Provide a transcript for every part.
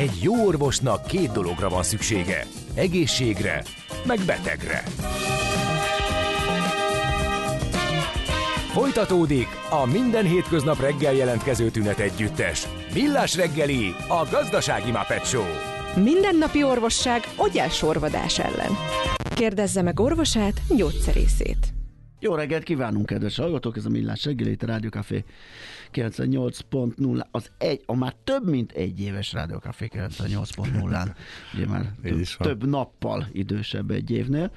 Egy jó orvosnak két dologra van szüksége. Egészségre, meg betegre. Folytatódik a minden hétköznap reggel jelentkező tünet együttes. Millás reggeli, a gazdasági Muppet Show. Mindennapi orvosság sorvadás ellen. Kérdezze meg orvosát, gyógyszerészét. Jó reggelt kívánunk, kedves hallgatók! Ez a Millás reggeli, itt a Rádiókafé 98.0, az egy, a már több mint egy éves Rádiókafé 98.0-án, ugye már több, több nappal idősebb egy évnél.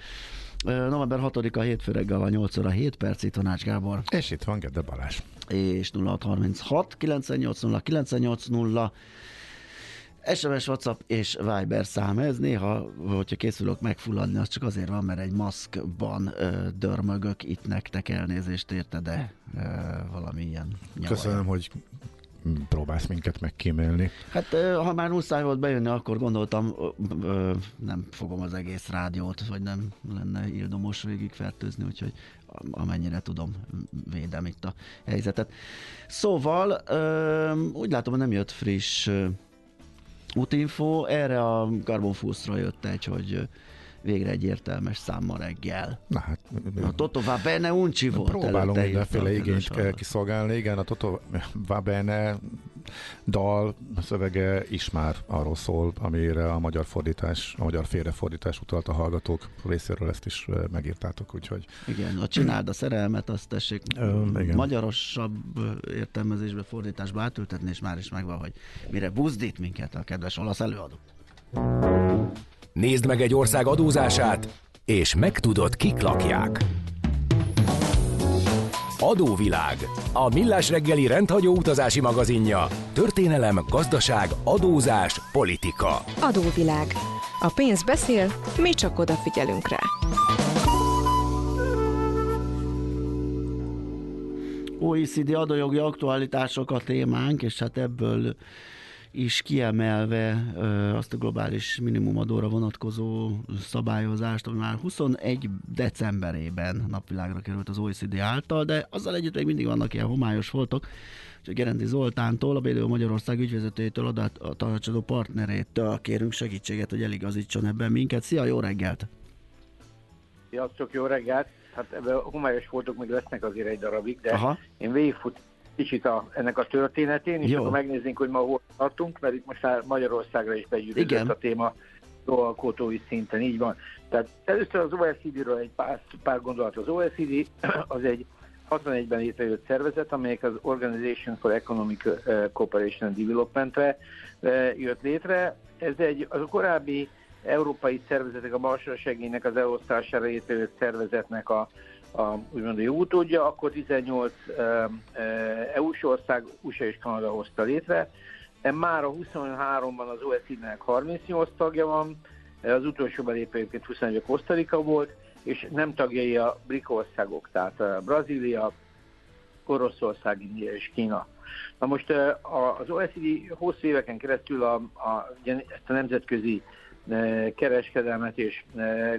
November 6-a hétfő reggel a 8 óra 7 perc, itt Tanács Gábor. És itt van Gede Balázs. És 0636 980 980 SMS, WhatsApp és Viber szám ez. Néha, hogyha készülök megfulladni, az csak azért van, mert egy maszkban ö, dörmögök itt nektek elnézést érte, de ö, valami ilyen nyavaja. Köszönöm, hogy próbálsz minket megkímélni. Hát ha már muszáj volt bejönni, akkor gondoltam, nem fogom az egész rádiót, vagy nem lenne ildomos végig fertőzni, úgyhogy amennyire tudom, védem itt a helyzetet. Szóval úgy látom, hogy nem jött friss útinfo, erre a Carbon Foods-ra jött egy, hogy végre egy értelmes számmal reggel. Na hát... A Toto va bene uncsi volt. Próbálom mindenféle igényt kiszolgálni. Igen, a Toto va bene dal szövege is már arról szól, amire a magyar fordítás, a magyar félrefordítás utalt a hallgatók részéről ezt is megírtátok, úgyhogy... Igen, a csináld a szerelmet, azt tessék Ö, igen. magyarosabb értelmezésbe, fordításba átültetni, és már is megvan, hogy mire buzdít minket a kedves olasz előadó. Nézd meg egy ország adózását, és megtudod, kik lakják. Adóvilág. A millás reggeli rendhagyó utazási magazinja. Történelem, gazdaság, adózás, politika. Adóvilág. A pénz beszél, mi csak odafigyelünk rá. OECD adójogi aktualitások a témánk, és hát ebből is kiemelve azt a globális minimumadóra vonatkozó szabályozást, ami már 21 decemberében napvilágra került az OECD által, de azzal együtt még mindig vannak ilyen homályos voltok, és Gerendi Zoltántól, a BDO Magyarország ügyvezetőjétől, adat, a tanácsadó partnerétől kérünk segítséget, hogy eligazítson ebben minket. Szia, jó reggelt! Sziasztok, jó reggelt! Hát ebben homályos voltok még lesznek azért egy darabig, de Aha. én végigfut, kicsit a, ennek a történetén, és Jó. akkor megnézzünk, hogy ma hol tartunk, mert itt most már Magyarországra is begyűrűzött a téma alkotói szinten, így van. Tehát először az OECD-ről egy pár, pár gondolat. Az OECD az egy 61-ben létrejött szervezet, amelyek az Organization for Economic uh, Cooperation and Development-re uh, jött létre. Ez egy az a korábbi európai szervezetek, a Balsora segélynek az elosztására létrejött szervezetnek a a, úgymond jó utódja, akkor 18 uh, EU-s ország, USA és Kanada hozta létre. Már a 23-ban az OECD-nek 38 tagja van, az utolsó belépő egyébként 21 Kosztarika volt, és nem tagjai a BRIC országok, tehát Brazília, Oroszország, India és Kína. Na most az OECD hosszú éveken keresztül a, a, ezt a nemzetközi kereskedelmet és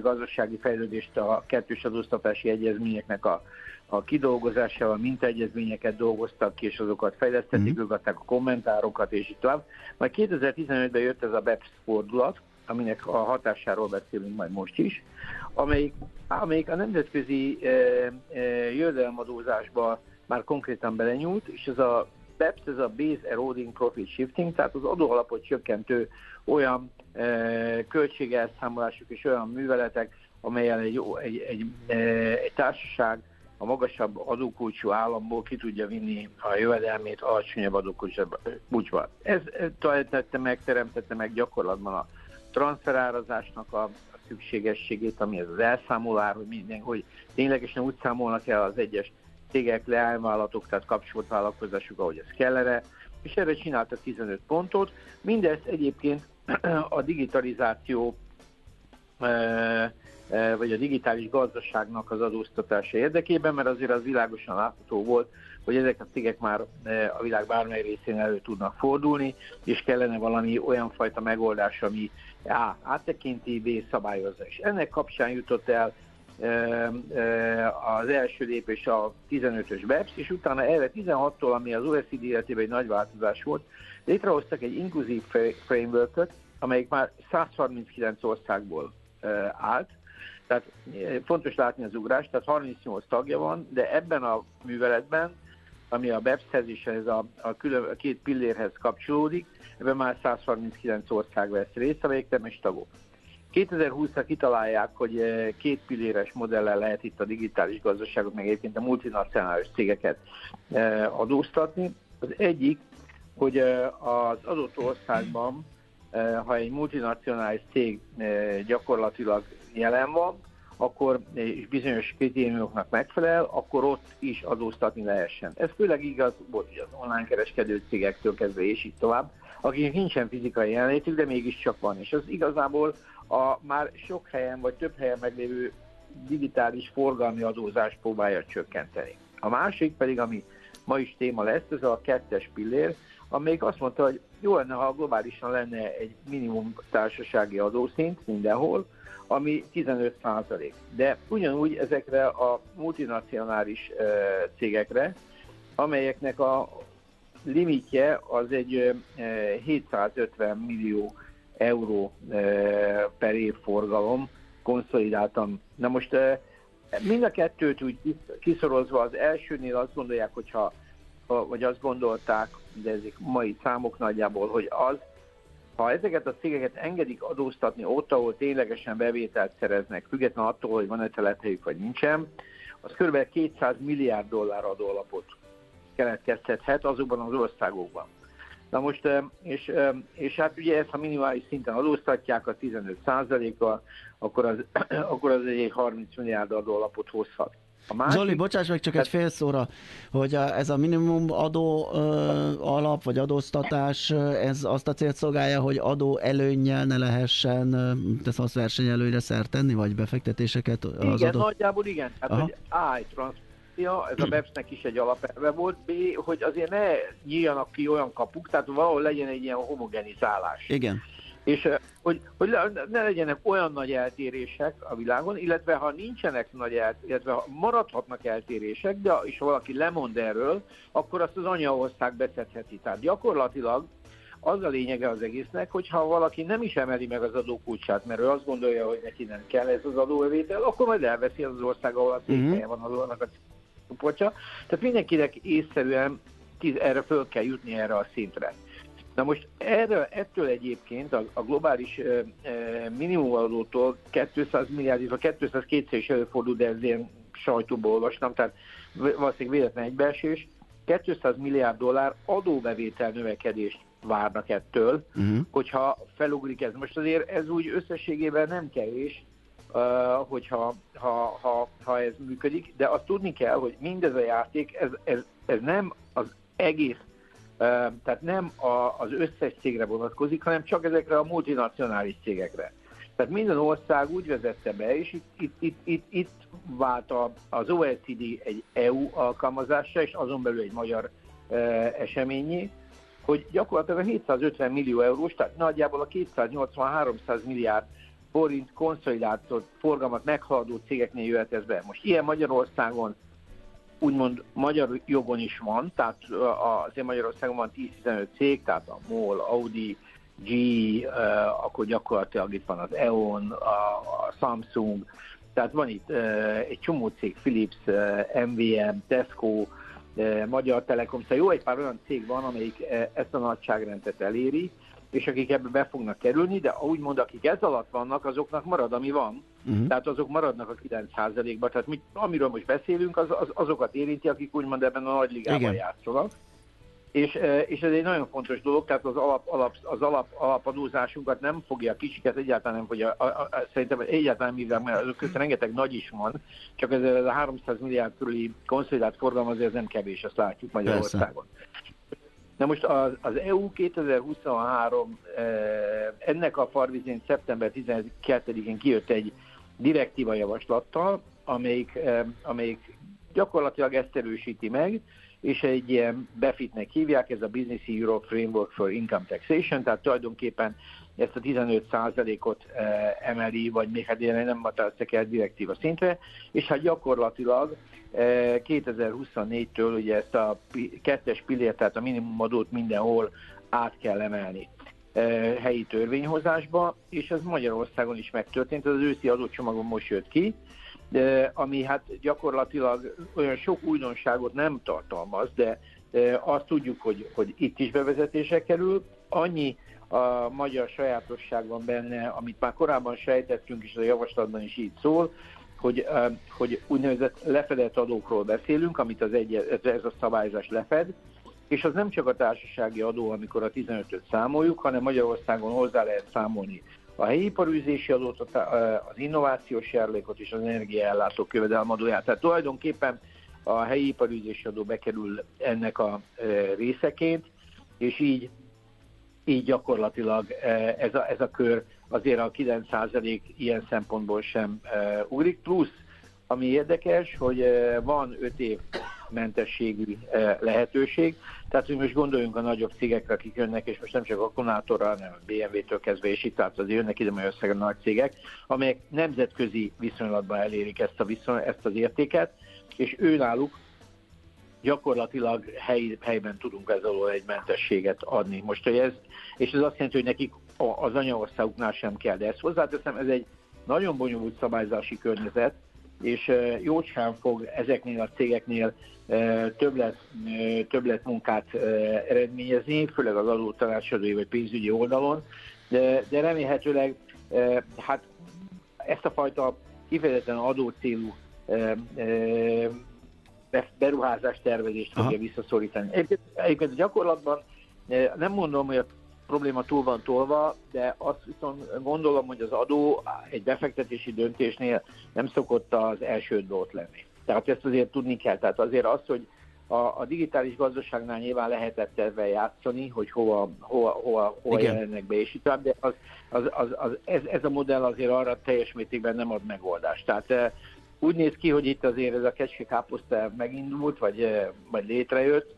gazdasági fejlődést a kettős adóztatási egyezményeknek a, a kidolgozásával mintaegyezményeket dolgoztak ki, és azokat fejlesztették, mm. a kommentárokat, és így tovább. Majd 2015-ben jött ez a BEPS fordulat, aminek a hatásáról beszélünk majd most is, amelyik, amelyik a nemzetközi e, e, jövedelemadózásba már konkrétan belenyúlt, és ez a BEPS, ez a Base Eroding Profit Shifting, tehát az adóalapot csökkentő olyan e, költségelszámolások és olyan műveletek, amelyen egy, egy, egy, e, egy társaság a magasabb adókulcsú államból ki tudja vinni a jövedelmét alacsonyabb adókulcsúba. Ez tette meg, teremtette meg gyakorlatban a transferárazásnak a, szükségességét, ami ez az elszámolár, hogy minden, hogy ténylegesen úgy számolnak el az egyes cégek, leányvállalatok, tehát kapcsolt vállalkozásuk, ahogy ez kellene, és erre csináltak 15 pontot. Mindezt egyébként a digitalizáció e, e, vagy a digitális gazdaságnak az adóztatása érdekében, mert azért az világosan látható volt, hogy ezek a cégek már e, a világ bármely részén elő tudnak fordulni, és kellene valami olyan fajta megoldás, ami A. áttekinti, B. szabályozza. Ennek kapcsán jutott el az első lépés a 15-ös BEPS, és utána erre 16-tól, ami az OECD életében egy nagy változás volt, létrehoztak egy inkluzív framework amelyik már 139 országból állt, tehát fontos látni az ugrást, tehát 38 tagja van, de ebben a műveletben, ami a BEPS-hez és ez a, a, külön, a két pillérhez kapcsolódik, ebben már 139 ország vesz részt, amelyek nem is tagok. 2020-ra kitalálják, hogy két pilléres modellel lehet itt a digitális gazdaságot, meg egyébként a multinacionális cégeket adóztatni. Az egyik, hogy az adott országban, ha egy multinacionális cég gyakorlatilag jelen van, akkor és bizonyos kritériumoknak megfelel, akkor ott is adóztatni lehessen. Ez főleg igaz volt az online kereskedő cégektől kezdve és így tovább, akiknek nincsen fizikai jelenlétük, de mégiscsak van. És az igazából a már sok helyen vagy több helyen meglévő digitális forgalmi adózást próbálja csökkenteni. A másik pedig, ami ma is téma lesz, ez a kettes pillér, amelyik azt mondta, hogy jó lenne, ha globálisan lenne egy minimum társasági adószint mindenhol, ami 15 százalék. De ugyanúgy ezekre a multinacionális cégekre, amelyeknek a limitje az egy 750 millió euró per év forgalom konszolidáltam. Na most mind a kettőt úgy kiszorozva az elsőnél azt gondolják, hogyha, vagy azt gondolták, de ezek mai számok nagyjából, hogy az, ha ezeket a cégeket engedik adóztatni ott, ahol ténylegesen bevételt szereznek, függetlenül attól, hogy van-e telethelyük vagy nincsen, az kb. 200 milliárd dollár adóalapot keletkeztethet azokban az országokban. Na most, és, és hát ugye ezt, ha minimális szinten adóztatják a 15 kal akkor az, akkor az egy 30 milliárd adóalapot hozhat. A másik, Zoli, bocsáss meg csak egy fél szóra, hogy a, ez a minimum adó ö, alap, vagy adóztatás, ez azt a célt szolgálja, hogy adó előnnyel ne lehessen, tesz azt versenyelőre szert tenni, vagy befektetéseket az Igen, adó... nagyjából igen. Hát, Aha. hogy A, Ja, ez a BEPS-nek is egy alapelve volt, B, hogy azért ne nyíljanak ki olyan kapuk, tehát valahol legyen egy ilyen homogenizálás. Igen. És hogy, hogy ne legyenek olyan nagy eltérések a világon, illetve ha nincsenek nagy eltérések, illetve ha maradhatnak eltérések, de és valaki lemond erről, akkor azt az anyaország beszedheti. Tehát gyakorlatilag az a lényege az egésznek, hogy ha valaki nem is emeli meg az adókulcsát, mert ő azt gondolja, hogy neki nem kell ez az adóövétel, akkor majd elveszi az, ország, ahol a székhelye uh-huh. van az annak a csoportja. Tehát mindenkinek észszerűen erre föl kell jutni erre a szintre. Na most erről, ettől egyébként a, a globális e, e, minimumadótól 200 milliárd, illetve 200 kétszer is előfordul, de ez ilyen sajtóból olvastam, tehát valószínűleg véletlen egybeesés, 200 milliárd dollár adóbevétel növekedést várnak ettől, uh-huh. hogyha felugrik ez. Most azért ez úgy összességében nem kevés, hogyha ha, ha, ha ez működik, de azt tudni kell, hogy mindez a játék, ez, ez, ez nem az egész tehát nem a, az összes cégre vonatkozik, hanem csak ezekre a multinacionális cégekre. Tehát minden ország úgy vezette be, és itt, itt, itt, itt, itt vált a, az OECD egy EU alkalmazásra, és azon belül egy magyar e, eseményé, hogy gyakorlatilag a 750 millió eurós, tehát nagyjából a 280-300 milliárd forint konszolidált forgalmat meghaladó cégeknél jöhet ez be. Most ilyen Magyarországon úgymond magyar jogon is van, tehát azért Magyarországon van 10-15 cég, tehát a MOL, Audi, G, akkor gyakorlatilag itt van az EON, a, Samsung, tehát van itt egy csomó cég, Philips, MVM, Tesco, Magyar Telekom, szóval jó egy pár olyan cég van, amelyik ezt a nagyságrendet eléri, és akik ebbe be fognak kerülni, de úgymond akik ez alatt vannak, azoknak marad, ami van. Uh-huh. Tehát azok maradnak a 9%-ban. Tehát mit, amiről most beszélünk, az, az, azokat érinti, akik úgymond ebben a nagy ligában Igen. játszanak. És, és ez egy nagyon fontos dolog, tehát az, alap, alap, az alap, alapadózásunkat nem fogja, a kicsiket egyáltalán nem fogja, a, a, a, szerintem egyáltalán mivel, mert között rengeteg nagy is van, csak ez a 300 milliárd körüli konszolidált forgalom azért nem kevés, azt látjuk Magyarországon. Persze. Na most az, az EU 2023 eh, ennek a farvizén szeptember 12-én kijött egy direktíva javaslattal, amelyik, eh, amelyik gyakorlatilag ezt erősíti meg, és egy ilyen befitnek hívják, ez a Business Europe Framework for Income Taxation, tehát tulajdonképpen ezt a 15%-ot eh, emeli, vagy még hát nem határoztak el direktíva szintre, és hát gyakorlatilag 2024-től ugye ezt a kettes pillért, tehát a minimumadót mindenhol át kell emelni helyi törvényhozásba, és ez Magyarországon is megtörtént, az őszi adócsomagon most jött ki, de, ami hát gyakorlatilag olyan sok újdonságot nem tartalmaz, de azt tudjuk, hogy, hogy itt is bevezetése kerül. Annyi a magyar sajátosság van benne, amit már korábban sejtettünk, és a javaslatban is így szól, hogy, hogy úgynevezett lefedett adókról beszélünk, amit az egy, ez a szabályzás lefed, és az nem csak a társasági adó, amikor a 15-öt számoljuk, hanem Magyarországon hozzá lehet számolni a helyi iparűzési adót, az innovációs járulékot és az energiaellátó kövedelmadóját. Tehát tulajdonképpen a helyi iparűzési adó bekerül ennek a részeként, és így, így gyakorlatilag ez a, ez a kör azért a 9% ilyen szempontból sem ugrik. Plusz, ami érdekes, hogy van 5 év mentességű lehetőség. Tehát, hogy most gondoljunk a nagyobb cégekre, akik jönnek, és most nem csak akkumulátorra, hanem a BMW-től kezdve, és itt tehát az jönnek ide Magyarországon nagy cégek, amelyek nemzetközi viszonylatban elérik ezt, a viszony, ezt az értéket, és ő náluk gyakorlatilag hely, helyben tudunk ezzel egy mentességet adni. Most, hogy ez, és ez azt jelenti, hogy nekik az anyaországuknál sem kell, de ezt hozzáteszem, ez egy nagyon bonyolult szabályzási környezet, és jócskán fog ezeknél a cégeknél többlet, többlet munkát eredményezni, főleg az adótanácsadói vagy pénzügyi oldalon, de, de remélhetőleg hát ezt a fajta kifejezetten adócélú beruházás tervezést fogja visszaszorítani. Egyébként, egyébként a gyakorlatban nem mondom, hogy a probléma túl van tolva, de azt viszont gondolom, hogy az adó egy befektetési döntésnél nem szokott az első dolgot lenni. Tehát ezt azért tudni kell. Tehát azért az, hogy a, a digitális gazdaságnál nyilván lehetett ezzel játszani, hogy hova, hova, hova, hova jelennek be, és itt de az, az, az, az, ez, ez a modell azért arra teljes mértékben nem ad megoldást. Tehát e, úgy néz ki, hogy itt azért ez a kecske káposzta megindult, vagy, e, vagy létrejött,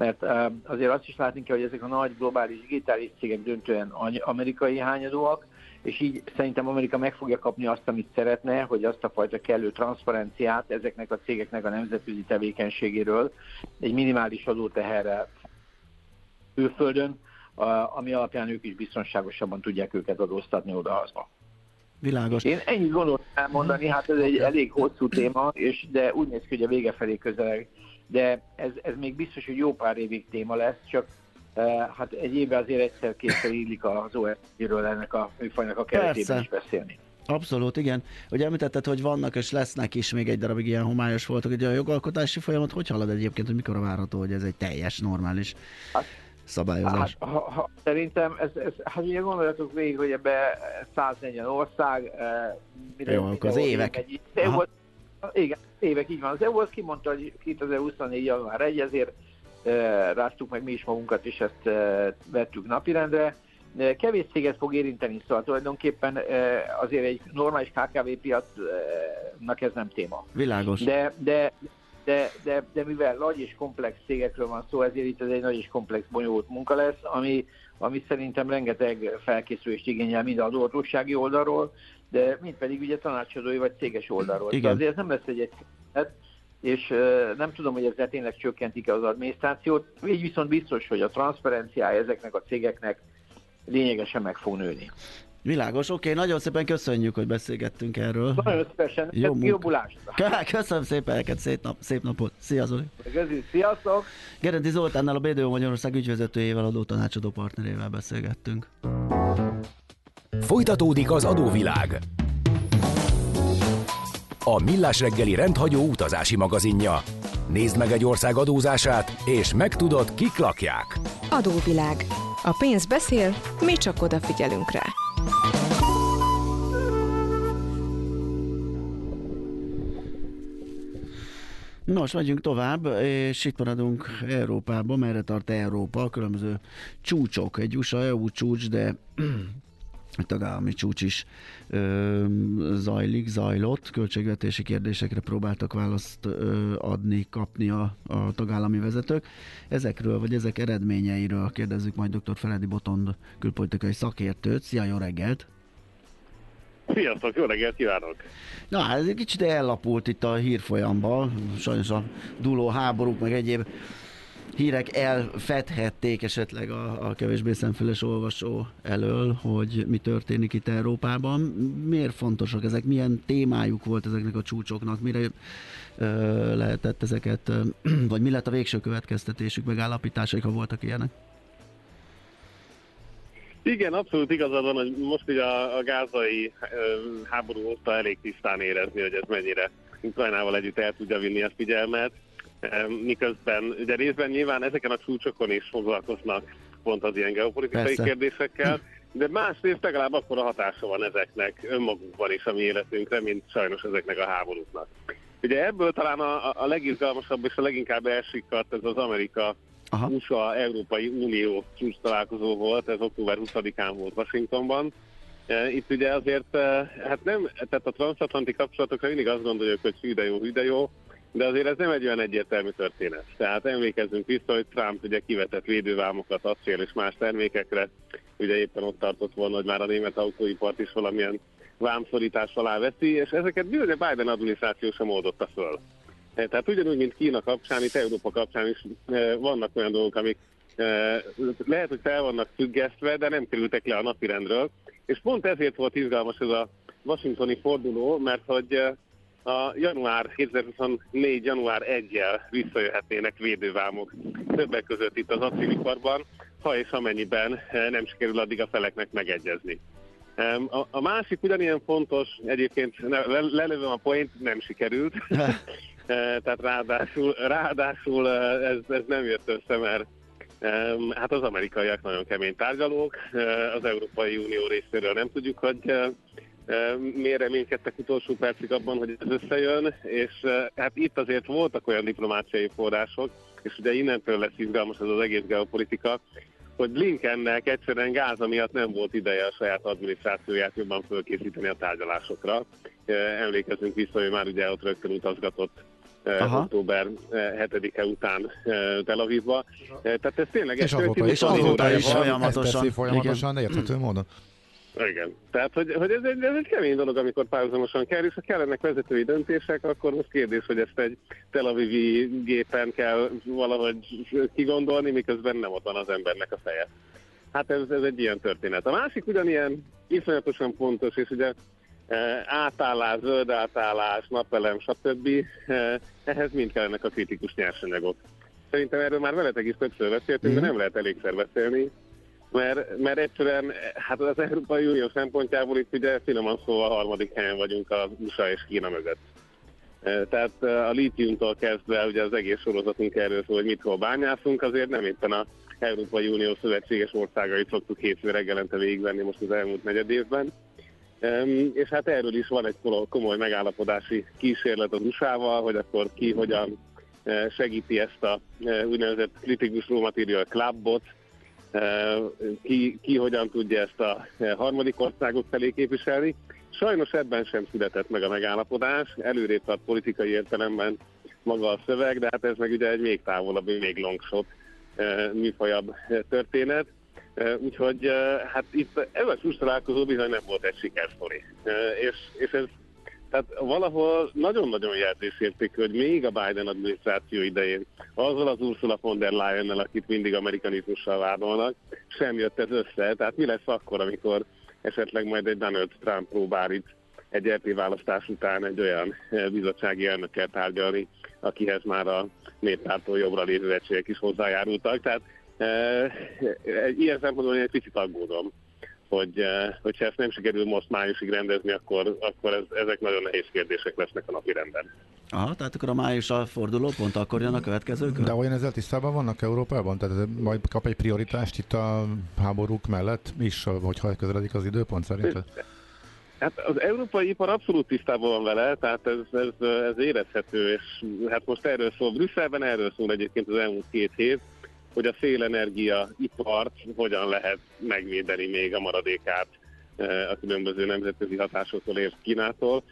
mert azért azt is látni kell, hogy ezek a nagy globális digitális cégek döntően amerikai hányadóak, és így szerintem Amerika meg fogja kapni azt, amit szeretne, hogy azt a fajta kellő transzparenciát ezeknek a cégeknek a nemzetközi tevékenységéről egy minimális adóteherrel külföldön, ami alapján ők is biztonságosabban tudják őket adóztatni oda-hazba. Világos. Én ennyit gondoltam elmondani, hát ez egy elég hosszú téma, és de úgy néz ki, hogy a vége felé közeleg de ez, ez még biztos, hogy jó pár évig téma lesz, csak uh, hát egy évben azért egyszer kétszer illik az OSZ-ről ennek a műfajnak a keretében is beszélni. Abszolút, igen. Ugye említetted, hogy vannak és lesznek is még egy darabig ilyen homályos voltak, hogy a jogalkotási folyamat hogy halad egyébként, hogy mikor várható, hogy ez egy teljes, normális hát, szabályozás? Hát, ha, ha, szerintem, ez, ez, hát ugye gondoljatok végig, hogy ebbe 140 ország, mire, Jó, akkor az évek. Egy, igen, évek így van. Az EU azt kimondta, hogy 2024. január 1, ezért e, ráztuk meg mi is magunkat, és ezt e, vettük napirendre. E, kevés céget fog érinteni, szóval tulajdonképpen e, azért egy normális KKV piacnak ez nem téma. Világos. De, de, de, de, de mivel nagy és komplex cégekről van szó, ezért itt ez egy nagy és komplex, bonyolult munka lesz, ami, ami szerintem rengeteg felkészülést igényel mind a adóhatósági oldalról, de mint pedig ugye tanácsadói vagy céges oldalról. Igen. azért ez nem lesz egy egyszerűen, és nem tudom, hogy ezzel tényleg csökkentik az adminisztrációt. Így viszont biztos, hogy a transzparenciája ezeknek a cégeknek lényegesen meg fog nőni. Világos, oké, okay, nagyon szépen köszönjük, hogy beszélgettünk erről. Nagyon szívesen, jó jobbulást. Köszönöm szépen neked, szép, nap, szép napot. Szia Zoli. Köszönjük, sziasztok. Gerenti Zoltánnal a BDO Magyarország ügyvezetőjével, adó tanácsadó partnerével beszélgettünk. Folytatódik az adóvilág. A Millás reggeli rendhagyó utazási magazinja. Nézd meg egy ország adózását, és megtudod, kik lakják. Adóvilág. A pénz beszél, mi csak odafigyelünk rá. Nos, megyünk tovább, és itt maradunk Európában, merre tart Európa, a különböző csúcsok. Egy USA-EU csúcs, de a tagállami csúcs is ö, zajlik, zajlott, költségvetési kérdésekre próbáltak választ ö, adni, kapni a, a tagállami vezetők. Ezekről, vagy ezek eredményeiről kérdezzük majd dr. Feledi Botond külpolitikai szakértőt. Szia, jó reggelt! Sziasztok, jó reggelt kívánok! Na, ez egy kicsit ellapult itt a hírfolyamban, sajnos a duló háborúk, meg egyéb hírek elfedhették esetleg a, a kevésbé szemfüles olvasó elől, hogy mi történik itt Európában. Miért fontosak ezek? Milyen témájuk volt ezeknek a csúcsoknak? Mire ö, lehetett ezeket, ö, vagy mi lett a végső következtetésük, megállapításaik, ha voltak ilyenek? Igen, abszolút igazad van, hogy most ugye a, a gázai ö, háború óta elég tisztán érezni, hogy ez mennyire Ukrajnával együtt el tudja vinni a figyelmet, miközben ugye részben nyilván ezeken a csúcsokon is foglalkoznak pont az ilyen geopolitikai Persze. kérdésekkel, de másrészt legalább akkor a hatása van ezeknek önmagukban is a mi életünkre, mint sajnos ezeknek a háborúknak. Ugye ebből talán a, a legizgalmasabb és a leginkább elsikadt ez az Amerika Aha. USA Európai Unió csúcs találkozó volt, ez október 20-án volt Washingtonban. E, itt ugye azért, e, hát nem, tehát a transatlanti kapcsolatokra mindig azt gondoljuk, hogy hű de jó, hű de jó, de azért ez nem egy olyan egyértelmű történet. Tehát emlékezzünk vissza, hogy Trump ugye kivetett védővámokat acél és más termékekre, ugye éppen ott tartott volna, hogy már a német autóipart is valamilyen vámszorítás alá veszi, és ezeket bizony a Biden adminisztráció sem oldotta föl. Eh, tehát ugyanúgy, mint Kína kapcsán, itt Európa kapcsán is eh, vannak olyan dolgok, amik eh, lehet, hogy fel vannak függesztve, de nem kerültek le a napirendről. És pont ezért volt izgalmas ez a washingtoni forduló, mert hogy a január 2024. január 1-jel visszajöhetnének védővámok többek között itt az acéliparban, ha és amennyiben nem sikerül addig a feleknek megegyezni. A, másik ugyanilyen fontos, egyébként lelövöm a point, nem sikerült, tehát ráadásul, ráadásul ez, ez nem jött össze, mert hát az amerikaiak nagyon kemény tárgyalók, az Európai Unió részéről nem tudjuk, hogy miért reménykedtek utolsó percig abban, hogy ez összejön, és hát itt azért voltak olyan diplomáciai források, és ugye innentől lesz izgalmas ez az egész geopolitika, hogy Blinkennek egyszerűen Gáza miatt nem volt ideje a saját adminisztrációját jobban fölkészíteni a tárgyalásokra. Emlékezünk vissza, hogy már ugye ott rögtön utazgatott Aha. október 7-e eh, után Tel Avivba. Tehát ez tényleg... És azóta, és azóta is folyamatosan, folyamatosan érthető módon. Igen. Tehát, hogy, hogy ez, egy, ez egy kemény dolog, amikor párhuzamosan kell, és ha kellenek vezetői döntések, akkor most kérdés, hogy ezt egy Tel Avivi gépen kell valahogy kigondolni, miközben nem ott van az embernek a feje. Hát ez, ez egy ilyen történet. A másik ugyanilyen iszonyatosan fontos, és ugye Eh, átállás, zöld átállás, napelem, stb. Eh, ehhez mind kellenek a kritikus nyersanyagok. Szerintem erről már veletek is többször beszéltünk, de mhm. nem lehet elégszer beszélni, mert, mert egyszerűen hát az Európai Unió szempontjából itt ugye finoman szóval a harmadik helyen vagyunk a USA és Kína mögött. Eh, tehát a lítiumtól kezdve ugye az egész sorozatunk erről szól, hogy mit hol bányászunk, azért nem éppen a Európai Unió szövetséges országait szoktuk hétfő reggelente végigvenni most az elmúlt negyed évben. És hát erről is van egy komoly megállapodási kísérlet az USA-val, hogy akkor ki hogyan segíti ezt a úgynevezett kritikus raw material clubot, ki, ki hogyan tudja ezt a harmadik országok felé képviselni. Sajnos ebben sem született meg a megállapodás, előrébb tart politikai értelemben maga a szöveg, de hát ez meg ugye egy még távolabb, még longshot műfajabb történet. Úgyhogy hát itt ebben a találkozó bizony nem volt egy sikersztori. És, és ez tehát valahol nagyon-nagyon jelzésértékű, hogy még a Biden adminisztráció idején azzal az Ursula von der Leyen-nel, akit mindig amerikanizmussal vádolnak, sem jött ez össze. Tehát mi lesz akkor, amikor esetleg majd egy Donald Trump próbál itt egy RT választás után egy olyan bizottsági elnökkel tárgyalni, akihez már a néppártól jobbra lévő egységek is hozzájárultak. Tehát egy ilyen szempontból én egy picit aggódom, hogy hogyha ezt nem sikerül most májusig rendezni, akkor, akkor ez, ezek nagyon nehéz kérdések lesznek a napi renden. Aha, tehát akkor a május a forduló pont akkor jön a következő De olyan ezzel tisztában vannak Európában? Tehát ez majd kap egy prioritást itt a háborúk mellett is, hogyha közeledik az időpont szerinted? Hát az európai ipar abszolút tisztában van vele, tehát ez, ez, ez érezhető, és hát most erről szól Brüsszelben, erről szól egyébként az elmúlt két hét, hogy a szélenergia ipart hogyan lehet megvédeni még a maradékát eh, a különböző nemzetközi hatásoktól és Kínától.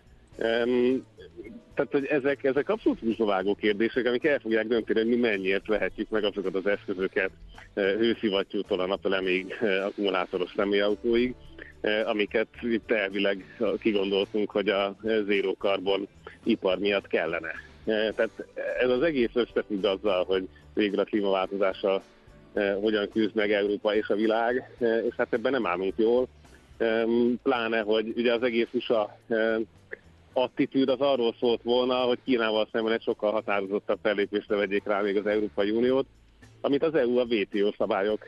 Tehát, hogy ezek, ezek abszolút húsnovágó kérdések, amik el fogják dönteni, hogy mi mennyiért vehetjük meg azokat az eszközöket eh, hőszivattyútól a napelemig, eh, akkumulátoros személyautóig, amiket itt elvileg kigondoltunk, hogy a zéró karbon ipar miatt kellene. Tehát ez az egész összefügg azzal, hogy végül a klímaváltozással hogyan küzd meg Európa és a világ, és hát ebben nem állunk jól. Pláne, hogy ugye az egész USA attitűd az arról szólt volna, hogy Kínával szemben egy sokkal határozottabb fellépésre vegyék rá még az Európai Uniót, amit az EU a WTO szabályok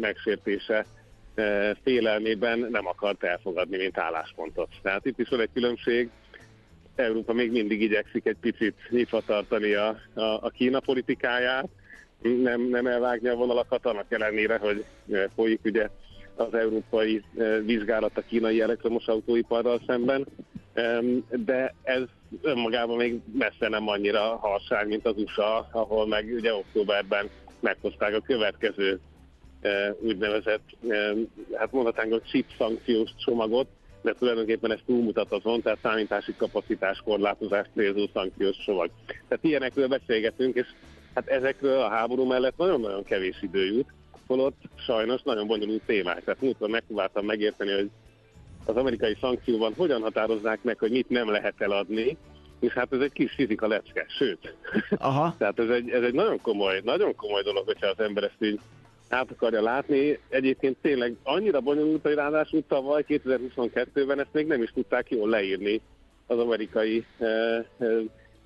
megsértése félelmében nem akart elfogadni, mint álláspontot. Tehát itt is van egy különbség, Európa még mindig igyekszik egy picit nyitva tartani a, a, a Kína politikáját, nem, nem elvágni a vonalakat, annak ellenére, hogy folyik ugye az európai vizsgálat a kínai elektromos autóiparral szemben, de ez önmagában még messze nem annyira harsány, mint az USA, ahol meg ugye októberben meghozták a következő úgynevezett, hát mondhatnánk, hogy chip szankciós csomagot, de tulajdonképpen ez túlmutat azon, tehát számítási kapacitás korlátozást célzó szankciós csomag. Tehát ilyenekről beszélgetünk, és hát ezekről a háború mellett nagyon-nagyon kevés idő jut, holott sajnos nagyon bonyolult témák. Tehát múltkor megpróbáltam megérteni, hogy az amerikai szankcióban hogyan határoznák meg, hogy mit nem lehet eladni, és hát ez egy kis fizika lecke, sőt. Aha. Tehát ez egy, ez egy nagyon komoly, nagyon komoly dolog, hogyha az ember ezt így át akarja látni. Egyébként tényleg annyira bonyolult, hogy ráadásul tavaly 2022-ben ezt még nem is tudták jól leírni az amerikai eh, eh,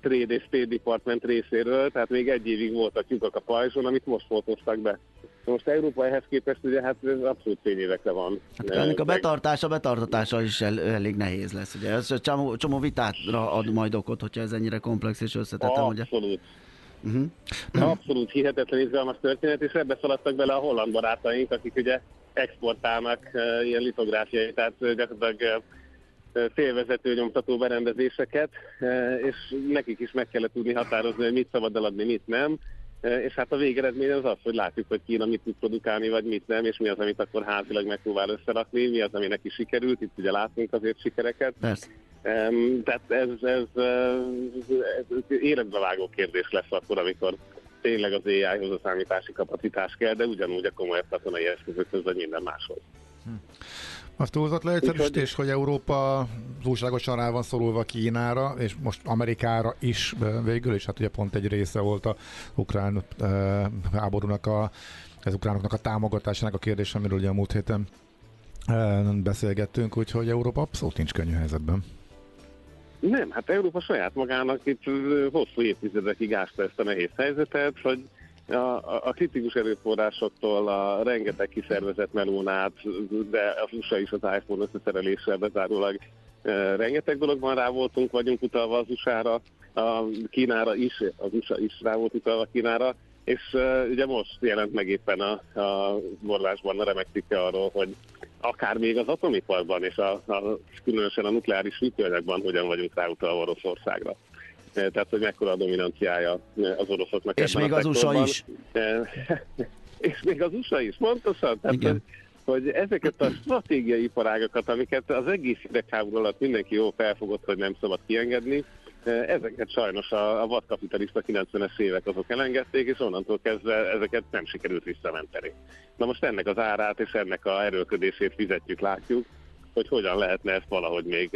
Trade és State Department részéről, tehát még egy évig voltak lyukak a pajzson, amit most fotóztak be. Most Európa ehhez képest ugye hát abszolút fényévekre van. Hát ennek a betartása, betartatása is el, elég nehéz lesz, ugye? Ez csomó, csomó vitára ad majd okot, hogyha ez ennyire komplex és összetett. Abszolút. Ugye? Uh-huh. Abszolút hihetetlen izgalmas történet, és ebbe szaladtak bele a holland barátaink, akik ugye exportálnak uh, ilyen litográfiai, tehát gyakorlatilag uh, félvezető nyomtató berendezéseket, uh, és nekik is meg kellett tudni határozni, hogy mit szabad eladni, mit nem, és hát a végeredmény az az, hogy látjuk, hogy Kína mit tud produkálni, vagy mit nem, és mi az, amit akkor házilag megpróbál összerakni, mi az, ami neki sikerült, itt ugye látunk azért sikereket. Persze. Tehát ez, ez, ez életbevágó kérdés lesz akkor, amikor tényleg az AI-hoz a számítási kapacitás kell, de ugyanúgy a komoly katonai eszközökhöz, vagy minden máshoz. Hm. Az túlzott leegyszerűsítés, hogy Európa túlságosan rá van szorulva Kínára, és most Amerikára is végül, és hát ugye pont egy része volt a ukrán uh, háborúnak a az ukránoknak a támogatásának a kérdés, amiről ugye a múlt héten uh, beszélgettünk, úgyhogy Európa abszolút nincs könnyű helyzetben. Nem, hát Európa saját magának itt hosszú évtizedekig ásta ezt a nehéz helyzetet, hogy a, a kritikus erőforrásoktól a rengeteg kiszervezett melónát, de az USA is az iPhone összeszereléssel bezárólag e, rengeteg dologban rá voltunk, vagyunk utalva az USA-ra, a Kínára is, az USA is rá volt utalva Kínára, és uh, ugye most jelent meg éppen a, a borlásban a remek arról, hogy akár még az atomiparban és a, a, különösen a nukleáris működőanyagban hogyan vagyunk ráutalva Oroszországra. Eh, tehát, hogy mekkora a dominanciája az oroszoknak És még az USA is. És még az USA is, pontosan. Tehát, Igen. Hogy, hogy ezeket a stratégiai iparágakat, amiket az egész hidegháború alatt mindenki jó felfogott, hogy nem szabad kiengedni, ezeket sajnos a, a vadkapitalista 90-es évek azok elengedték, és onnantól kezdve ezeket nem sikerült visszamenteni. Na most ennek az árát és ennek a erőködését fizetjük, látjuk, hogy hogyan lehetne ezt valahogy még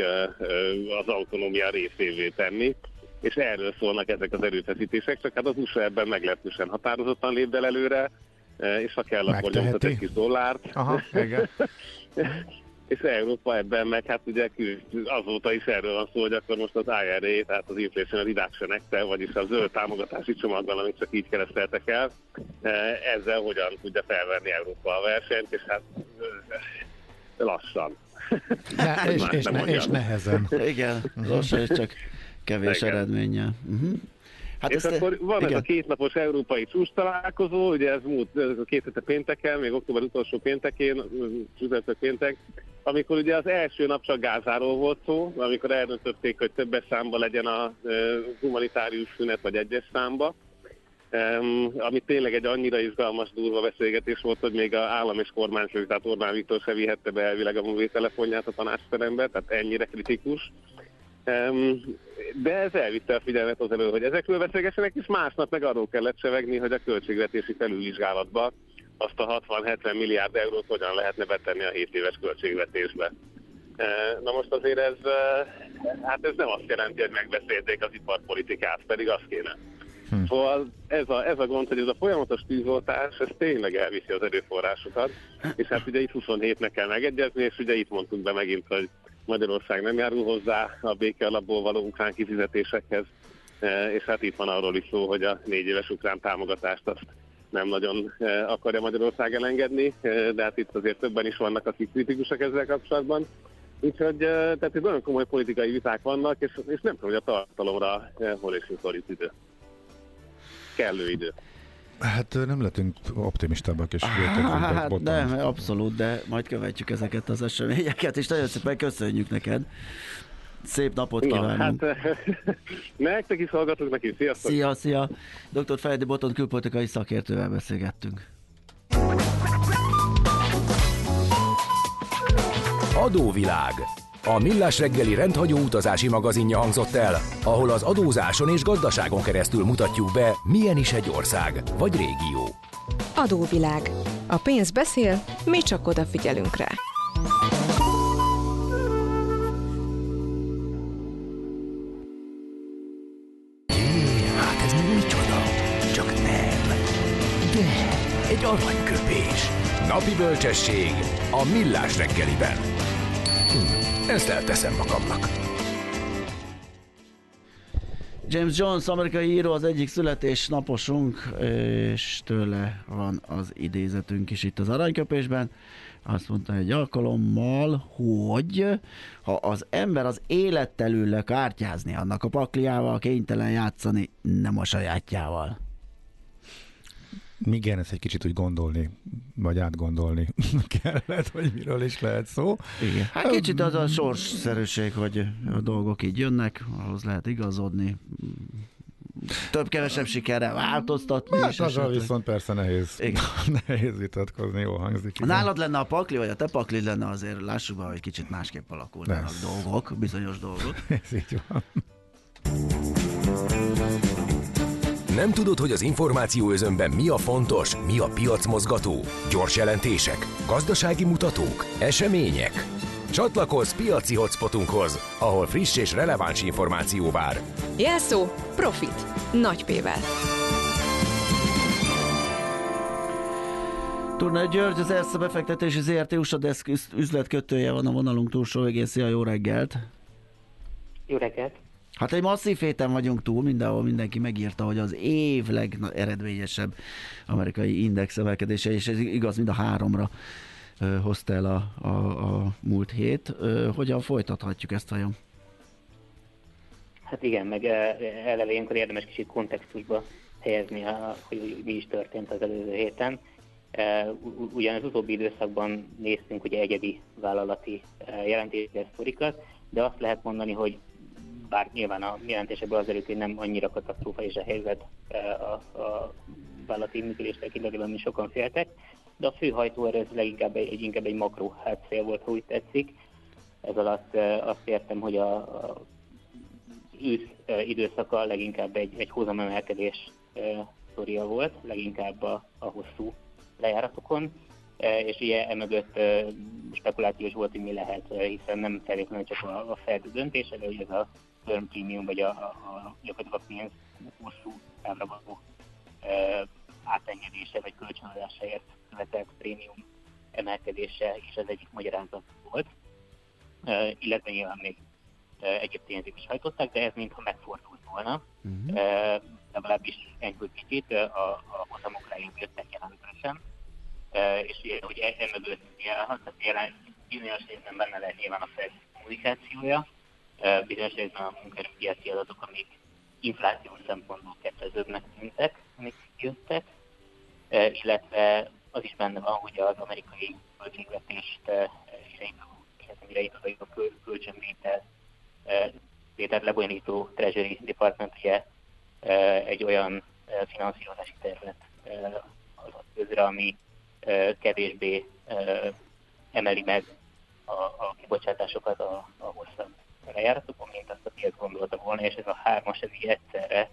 az autonómia részévé tenni, és erről szólnak ezek az erőfeszítések, csak hát az USA ebben meglehetősen határozottan lép el előre, és ha kell, akkor nyomtat egy kis dollárt. Aha, igen. és Európa ebben meg hát ugye azóta is erről van szó, hogy akkor most az IRA, tehát az Inflation Reduction act vagyis a zöld támogatási csomagban, amit csak így kereszteltek el, ezzel hogyan tudja felvenni Európa a versenyt, és hát lassan. Ne, és, és, ne, és nehezen. Igen, lassan, és csak kevés Igen. eredménye. Uh-huh. Hát és ezt, akkor van igen. ez a kétnapos európai csúcs találkozó, ugye ez múlt ez a két hete pénteken, még október utolsó péntekén, csütörtök péntek, amikor ugye az első nap csak Gázáról volt szó, amikor eldöntötték, hogy többes számba legyen a humanitárius szünet, vagy egyes számba, Um, ami tényleg egy annyira izgalmas, durva beszélgetés volt, hogy még a állam és kormányfő, tehát Orbán Viktor se vihette be elvileg a mobiltelefonját a tanácsterembe, tehát ennyire kritikus. De ez elvitte a figyelmet az elő, hogy ezekről beszélgessenek, és másnap meg arról kellett sevegni, hogy a költségvetési felülvizsgálatba azt a 60-70 milliárd eurót hogyan lehetne betenni a 7 éves költségvetésbe. Na most azért ez, hát ez nem azt jelenti, hogy megbeszélték az iparpolitikát, pedig azt kéne. Hm. Szóval ez a, ez a gond, hogy ez a folyamatos tűzoltás, ez tényleg elviszi az erőforrásokat, és hát ugye itt 27-nek kell megegyezni, és ugye itt mondtunk be megint, hogy Magyarország nem járul hozzá a béke alapból való ukrán kifizetésekhez, és hát itt van arról is szó, hogy a négy éves ukrán támogatást azt nem nagyon e, akarja Magyarország elengedni, e, de hát itt azért többen is vannak, akik kritikusak ezzel kapcsolatban. Úgyhogy tehát itt nagyon komoly politikai viták vannak, és, és nem tudom, hogy a tartalomra hol és mikor itt idő. Kellő idő. Hát nem lehetünk optimistábbak és Hát nem, abszolút, de majd követjük ezeket az eseményeket, és nagyon szépen köszönjük neked. Szép napot kívánunk! Ja, hát, nektek is hallgatok neki, sziasztok! Szia, szia! Dr. Fejdi Boton külpolitikai szakértővel beszélgettünk. Adóvilág a Millás reggeli rendhagyó utazási magazinja hangzott el, ahol az adózáson és gazdaságon keresztül mutatjuk be, milyen is egy ország vagy régió. Adóvilág. A pénz beszél, mi csak odafigyelünk rá. Napi bölcsesség a Millás reggeliben. Hm. Ezt elteszem magamnak. James Jones, amerikai író, az egyik születésnaposunk, és tőle van az idézetünk is itt az aranyköpésben. Azt mondta egy alkalommal, hogy ha az ember az élettel ül kártyázni, annak a pakliával kénytelen játszani, nem a sajátjával. Igen, ezt egy kicsit úgy gondolni, vagy átgondolni kellett, hogy miről is lehet szó. Igen. Hát kicsit az a sorsszerűség, hogy a dolgok így jönnek, ahhoz lehet igazodni, több-kevesebb sikerrel változtatni. Hát az viszont persze nehéz, Igen. nehéz vitatkozni, jó hangzik. Igen. Nálad lenne a pakli, vagy a te pakli lenne, azért lássuk be, hogy kicsit másképp alakulnának dolgok, bizonyos dolgok. Ez így van. Nem tudod, hogy az információ özönben mi a fontos, mi a piacmozgató? Gyors jelentések, gazdasági mutatók, események? Csatlakozz piaci hotspotunkhoz, ahol friss és releváns információ vár. Jelszó Profit. Nagy P-vel. Turna György, az Ersze befektetési ZRT USA Desk üzletkötője van a vonalunk túlsó végén. Szia, jó reggelt! Jó reggelt! Hát egy masszív héten vagyunk túl, mindenhol mindenki megírta, hogy az év legeredményesebb amerikai index emelkedése, és ez igaz mind a háromra hozta el a, a, a múlt hét. Hogyan folytathatjuk ezt a jom? Hát igen, meg eleve ilyenkor érdemes kicsit kontextusba helyezni, hogy mi is történt az előző héten. Ugyan az utóbbi időszakban néztünk ugye egyedi vállalati jelentéseket, de azt lehet mondani, hogy bár nyilván a jelentésekből az előtt, hogy nem annyira katasztrófa és a helyzet e, a, a vállalati működés tekintetében, mint sokan féltek, de a fő hajtóerő ez leginkább egy, inkább egy makro hátszél volt, ha úgy tetszik. Ez alatt e, azt értem, hogy a, a ősz e, időszaka leginkább egy, egy hozamemelkedés sztoria volt, leginkább a, a hosszú lejáratokon, és ugye emögött spekulációs volt, hogy mi lehet, hiszen nem feltétlenül csak a, a Fed döntése, de hogy ez a term premium, vagy a, a, gyakorlatilag a pénz hosszú távra való e, átengedése, vagy kölcsönadásáért követett prémium emelkedése is az egyik magyarázat volt, e, illetve nyilván még e, egyéb tényezők is hajtották, de ez mintha megfordult volna. Uh-huh. E, legalábbis enyhült kicsit, a, a hozamok rájön jöttek jelentősen, e, és hogy emögött hát jelen, bizonyos részben benne lehet nyilván a Fed kommunikációja, bizonyos részben a munkaerőpiaci adatok, amik inflációs szempontból kedvezőbbnek tűntek, amik jöttek, illetve az is benne van, hogy az amerikai költségvetést irányító a kölcsönvétel vételt lebonyolító Treasury Department ugye egy olyan finanszírozási tervet adott közre, ami kevésbé emeli meg a, a kibocsátásokat a, a hosszabb lejáratokon, mint azt a piac gondolta volna, és ez a hármas ez így egyszerre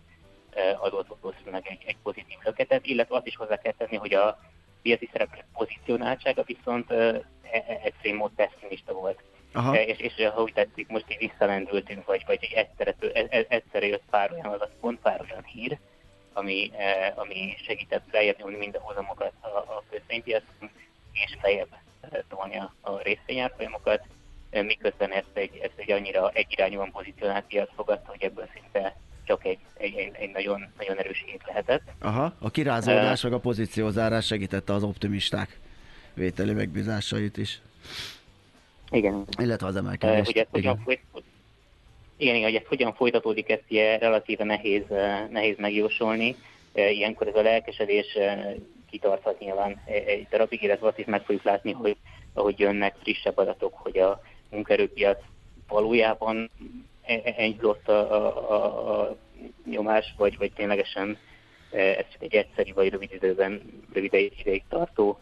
adott valószínűleg egy, egy pozitív löketet, illetve azt is hozzá kell tenni, hogy a piaci szereplők pozícionáltsága viszont e, e, extrém mód pessimista volt. Aha. És, és ha úgy tetszik, most így visszalendültünk, vagy, vagy egy egyszerre, egyszerre jött pár olyan adat, pont pár olyan hír, ami, ami segített lejjebb mind a hozamokat a, a kötvénypiacon, és lejjebb tolni a, a részvényárfolyamokat, miközben ezt egy, ezt egy annyira egyirányúan pozícionált piac fogadta, hogy ebből szinte csak egy, egy, egy, egy nagyon, nagyon erős hét lehetett. Aha, a kirázódás uh, meg a pozíciózárás segítette az optimisták vételi megbízásait is. Igen. Illetve az emelkedést. Uh, hogy igen. Hogyan, igen, igen, hogy ez hogyan folytatódik, ezt ilyen relatíve nehéz, nehéz megjósolni. Ilyenkor ez a lelkesedés kitarthat nyilván egy darabig, illetve azt is meg fogjuk látni, hogy ahogy jönnek frissebb adatok, hogy a munkerőpiac valójában e, e, enyhülött a, a, a, nyomás, vagy, vagy ténylegesen ez csak egy egyszerű vagy rövid időben, rövid ideig tartó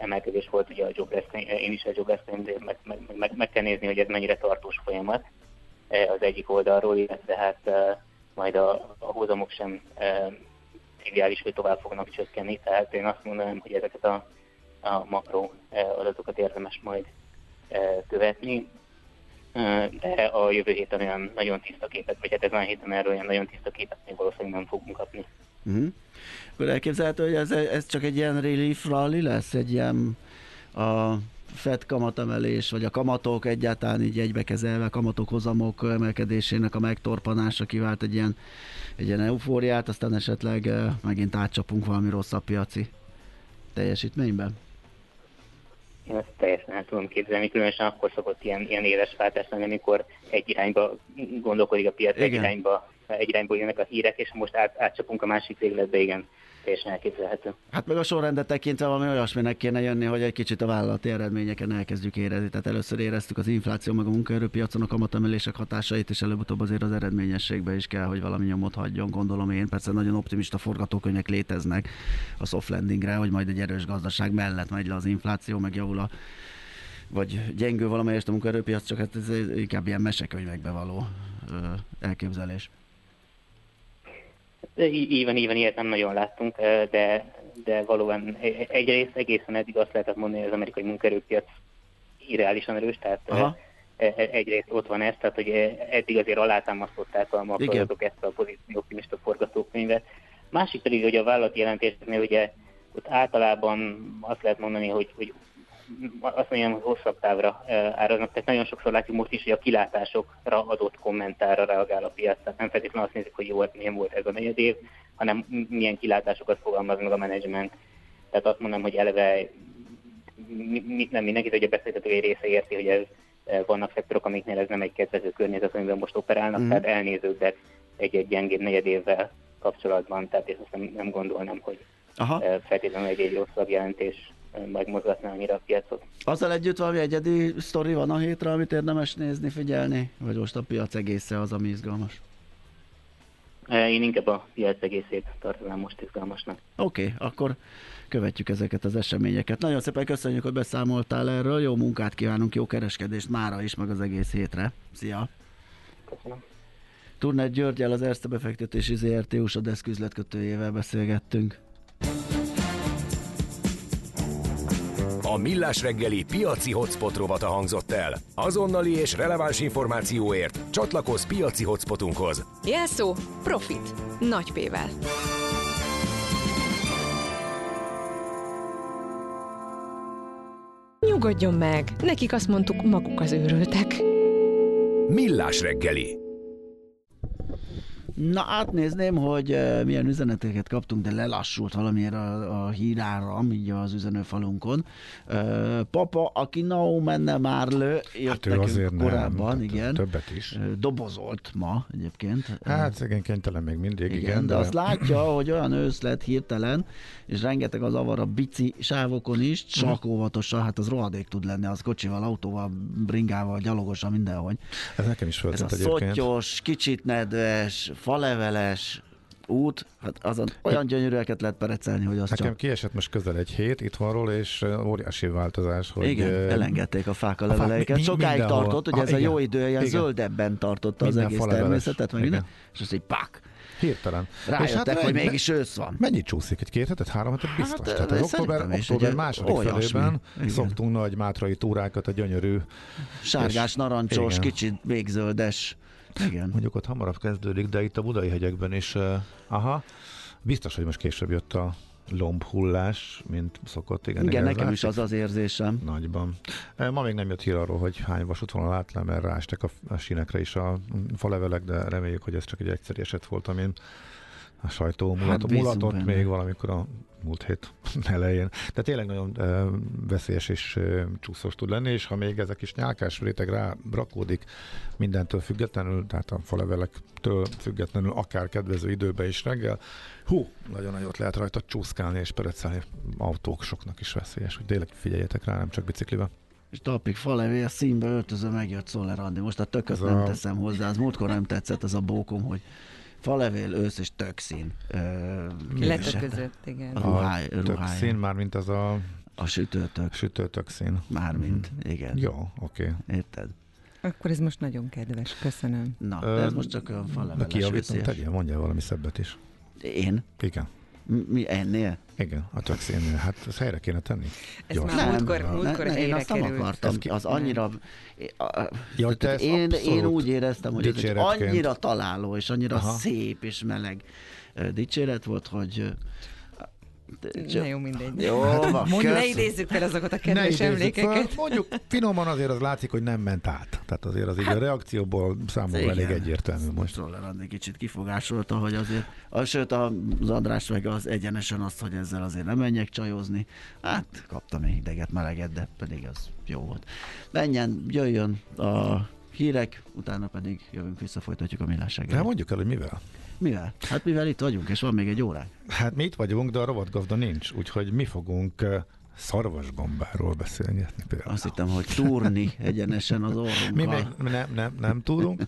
emelkedés volt ugye a job én is a job meg, meg, meg, meg, kell nézni, hogy ez mennyire tartós folyamat az egyik oldalról, illetve hát majd a, a hozamok sem triviális, hogy tovább fognak csökkenni, tehát én azt mondanám, hogy ezeket a, a makro adatokat érdemes majd követni, de a jövő héten olyan nagyon tiszta képet, vagy hát ezen a héten erről olyan nagyon tiszta képet még valószínűleg nem fogunk kapni. Uh-huh. Akkor elképzelhető, hogy ez, ez csak egy ilyen relief rally lesz, egy ilyen a Fed kamatemelés, vagy a kamatok egyáltalán így egybekezelve, kamatok hozamok emelkedésének a megtorpanása kivált egy ilyen, egy ilyen eufóriát, aztán esetleg megint átcsapunk valami rosszabb piaci teljesítményben? Én ezt teljesen el tudom képzelni, különösen akkor szokott ilyen, ilyen éles váltás lenni, amikor egy irányba gondolkodik a piac, egy irányba, egy irányba jönnek a hírek, és most át, átcsapunk a másik végletbe, igen teljesen elképzelhető. Hát meg a sorrendet tekintve valami olyasminek kéne jönni, hogy egy kicsit a vállalati eredményeken elkezdjük érezni. Tehát először éreztük az infláció, meg a munkaerőpiacon a kamatemelések hatásait, és előbb-utóbb azért az eredményességbe is kell, hogy valami nyomot hagyjon, gondolom én. Persze nagyon optimista forgatókönyvek léteznek a soft landingre, hogy majd egy erős gazdaság mellett megy le az infláció, meg javul a vagy gyengül valamelyest a munkaerőpiac, csak hát ez inkább ilyen mesekönyvekbe való elképzelés. Így van, ilyet nem nagyon láttunk, de, de valóban e, egyrészt egészen eddig azt lehetett mondani, hogy az amerikai munkerőpiac irreálisan erős, tehát Aha. E, e, egyrészt ott van ez, tehát hogy eddig azért alátámasztották a makroadatok ezt a pozíció optimista forgatókönyvet. Másik pedig, hogy a vállalati jelentéseknél ugye ott általában azt lehet mondani, hogy, hogy azt mondjam, hogy hosszabb távra áraznak. Tehát nagyon sokszor látjuk most is, hogy a kilátásokra adott kommentára reagál a piac. Tehát nem feltétlenül azt nézik, hogy jó, milyen volt ez a negyed év, hanem milyen kilátásokat fogalmaz meg a menedzsment. Tehát azt mondom, hogy eleve nem mindenki, hogy a beszélgető egy része érti, hogy ez vannak szektorok, amiknél ez nem egy kedvező környezet, amiben most operálnak, mm. tehát elnéződnek egy-egy gyengébb negyed évvel kapcsolatban, tehát én azt nem, nem gondolnám, hogy Aha. feltétlenül egy, egy rosszabb jelentés megmozgatná annyira a piacot. Azzal együtt valami egyedi sztori van a hétre, amit érdemes nézni, figyelni? Vagy most a piac egésze az, ami izgalmas? Én inkább a piac egészét tartanám most izgalmasnak. Oké, okay, akkor követjük ezeket az eseményeket. Nagyon szépen köszönjük, hogy beszámoltál erről. Jó munkát kívánunk, jó kereskedést mára is, meg az egész hétre. Szia! Köszönöm. Turnet Györgyel, az Erste befektetési ZRT USA deszküzletkötőjével beszélgettünk. A Millás reggeli piaci hotspot rovata hangzott el. Azonnali és releváns információért csatlakozz piaci hotspotunkhoz. Jelszó Profit. Nagy P-vel. Nyugodjon meg, nekik azt mondtuk, maguk az őrültek. Millás reggeli. Na, átnézném, hogy uh, milyen üzeneteket kaptunk, de lelassult valamiért a, a híráram, így az üzenőfalunkon. Uh, papa, aki no menne már lő, jött hát nekünk azért korábban, nem, igen. Többet is. Dobozolt ma egyébként. Hát szegény kénytelen még mindig, igen. igen de, de azt látja, hogy olyan ősz lett hirtelen, és rengeteg az avar a bici sávokon is, csak uh-huh. óvatosan, hát az rohadék tud lenni, az kocsival, autóval, bringával, gyalogosan, mindenhogy. Ez nekem is Ez a egyébként. szottyos, kicsit nedves, faleveles út, hát azon olyan gyönyörűeket lehet perecelni, hogy az Nekem csak... kiesett most közel egy hét itthonról, és óriási változás, hogy... Igen, elengedték a fák a leveleiket. Mi, Sokáig mindenhol. tartott, hogy ah, ez igen, a jó idő, ilyen igen. zöldebben tartotta minden az egész természetet, meg minden, és az egy pak. Hirtelen. Rájöttek, hát, hogy mégis ősz van. Mennyit csúszik? Egy két hetet, három hetet biztos. Hát, Tehát az október, is, október második felében szoktunk nagy mátrai túrákat a gyönyörű. Sárgás, narancsos, kicsit végzöldes Igen. Mondjuk ott hamarabb kezdődik, de itt a budai hegyekben is, uh, aha, biztos, hogy most később jött a lombhullás, mint szokott. Igen, igen nekem is az az érzésem. Nagyban. Ma még nem jött hír arról, hogy hány vasútvonal át le, mert rástek a, a sínekre is a falevelek, de reméljük, hogy ez csak egy egyszerű eset volt, amin a sajtó mulat, hát mulatott benne. még valamikor a múlt hét elején. De tényleg nagyon e, veszélyes és e, csúszós tud lenni, és ha még ezek is nyálkás réteg rá rakódik mindentől függetlenül, tehát a falevelektől függetlenül, akár kedvező időben is reggel, hú, nagyon nagyot lehet rajta csúszkálni és perecelni autók soknak is veszélyes, hogy tényleg figyeljetek rá, nem csak biciklivel és talpig falevél színbe öltöző megjött Szoller Andi. Most a tököt ez nem a... teszem hozzá, az múltkor nem tetszett az a bókom, hogy falevél, ősz és tökszín. Letöközött, igen. A, ruháj, tökszín, már mint az a... A sütőtök. Sütőtök szín. Mármint, mm. igen. Jó, oké. Okay. Érted? Akkor ez most nagyon kedves, köszönöm. Na, de ez most csak a faleveles Kijavítom, tegyél, mondja valami szebbet is. Én? Igen. Mi ennél? Igen, a tökszénnél. Hát ezt helyre kéne tenni. Ez Gyors. már múltkor, múltkor ne, Én azt nem akartam ki, az annyira... Ja, én, én úgy éreztem, hogy ez egy annyira találó, és annyira Aha. szép és meleg dicséret volt, hogy Na jó, mindegy. Jó, hát, mondjuk, ne idézzük fel azokat a kedves emlékeket. Fel. Mondjuk finoman azért az látszik, hogy nem ment át. Tehát azért az hát, a reakcióból számomra igen. elég egyértelmű most. Roller Andi kicsit kifogásolta, hogy azért, az, sőt az András meg az egyenesen azt, hogy ezzel azért nem menjek csajozni. Hát kaptam még ideget, meleget, de pedig az jó volt. Menjen, jöjjön a hírek, utána pedig jövünk vissza, folytatjuk a millás De mondjuk el, hogy mivel. Mivel? Hát mivel itt vagyunk, és van még egy óránk. Hát mi itt vagyunk, de a rovatgazda nincs, úgyhogy mi fogunk szarvasgombáról beszélgetni például. Azt hittem, hogy túrni egyenesen az orrunkkal. Mi még nem, nem, nem tudunk,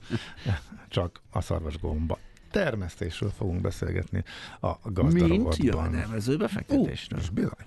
csak a szarvasgomba termesztésről fogunk beszélgetni a gazdarovatban. Mint jövedelmező befektetésről. Uh, és bizony.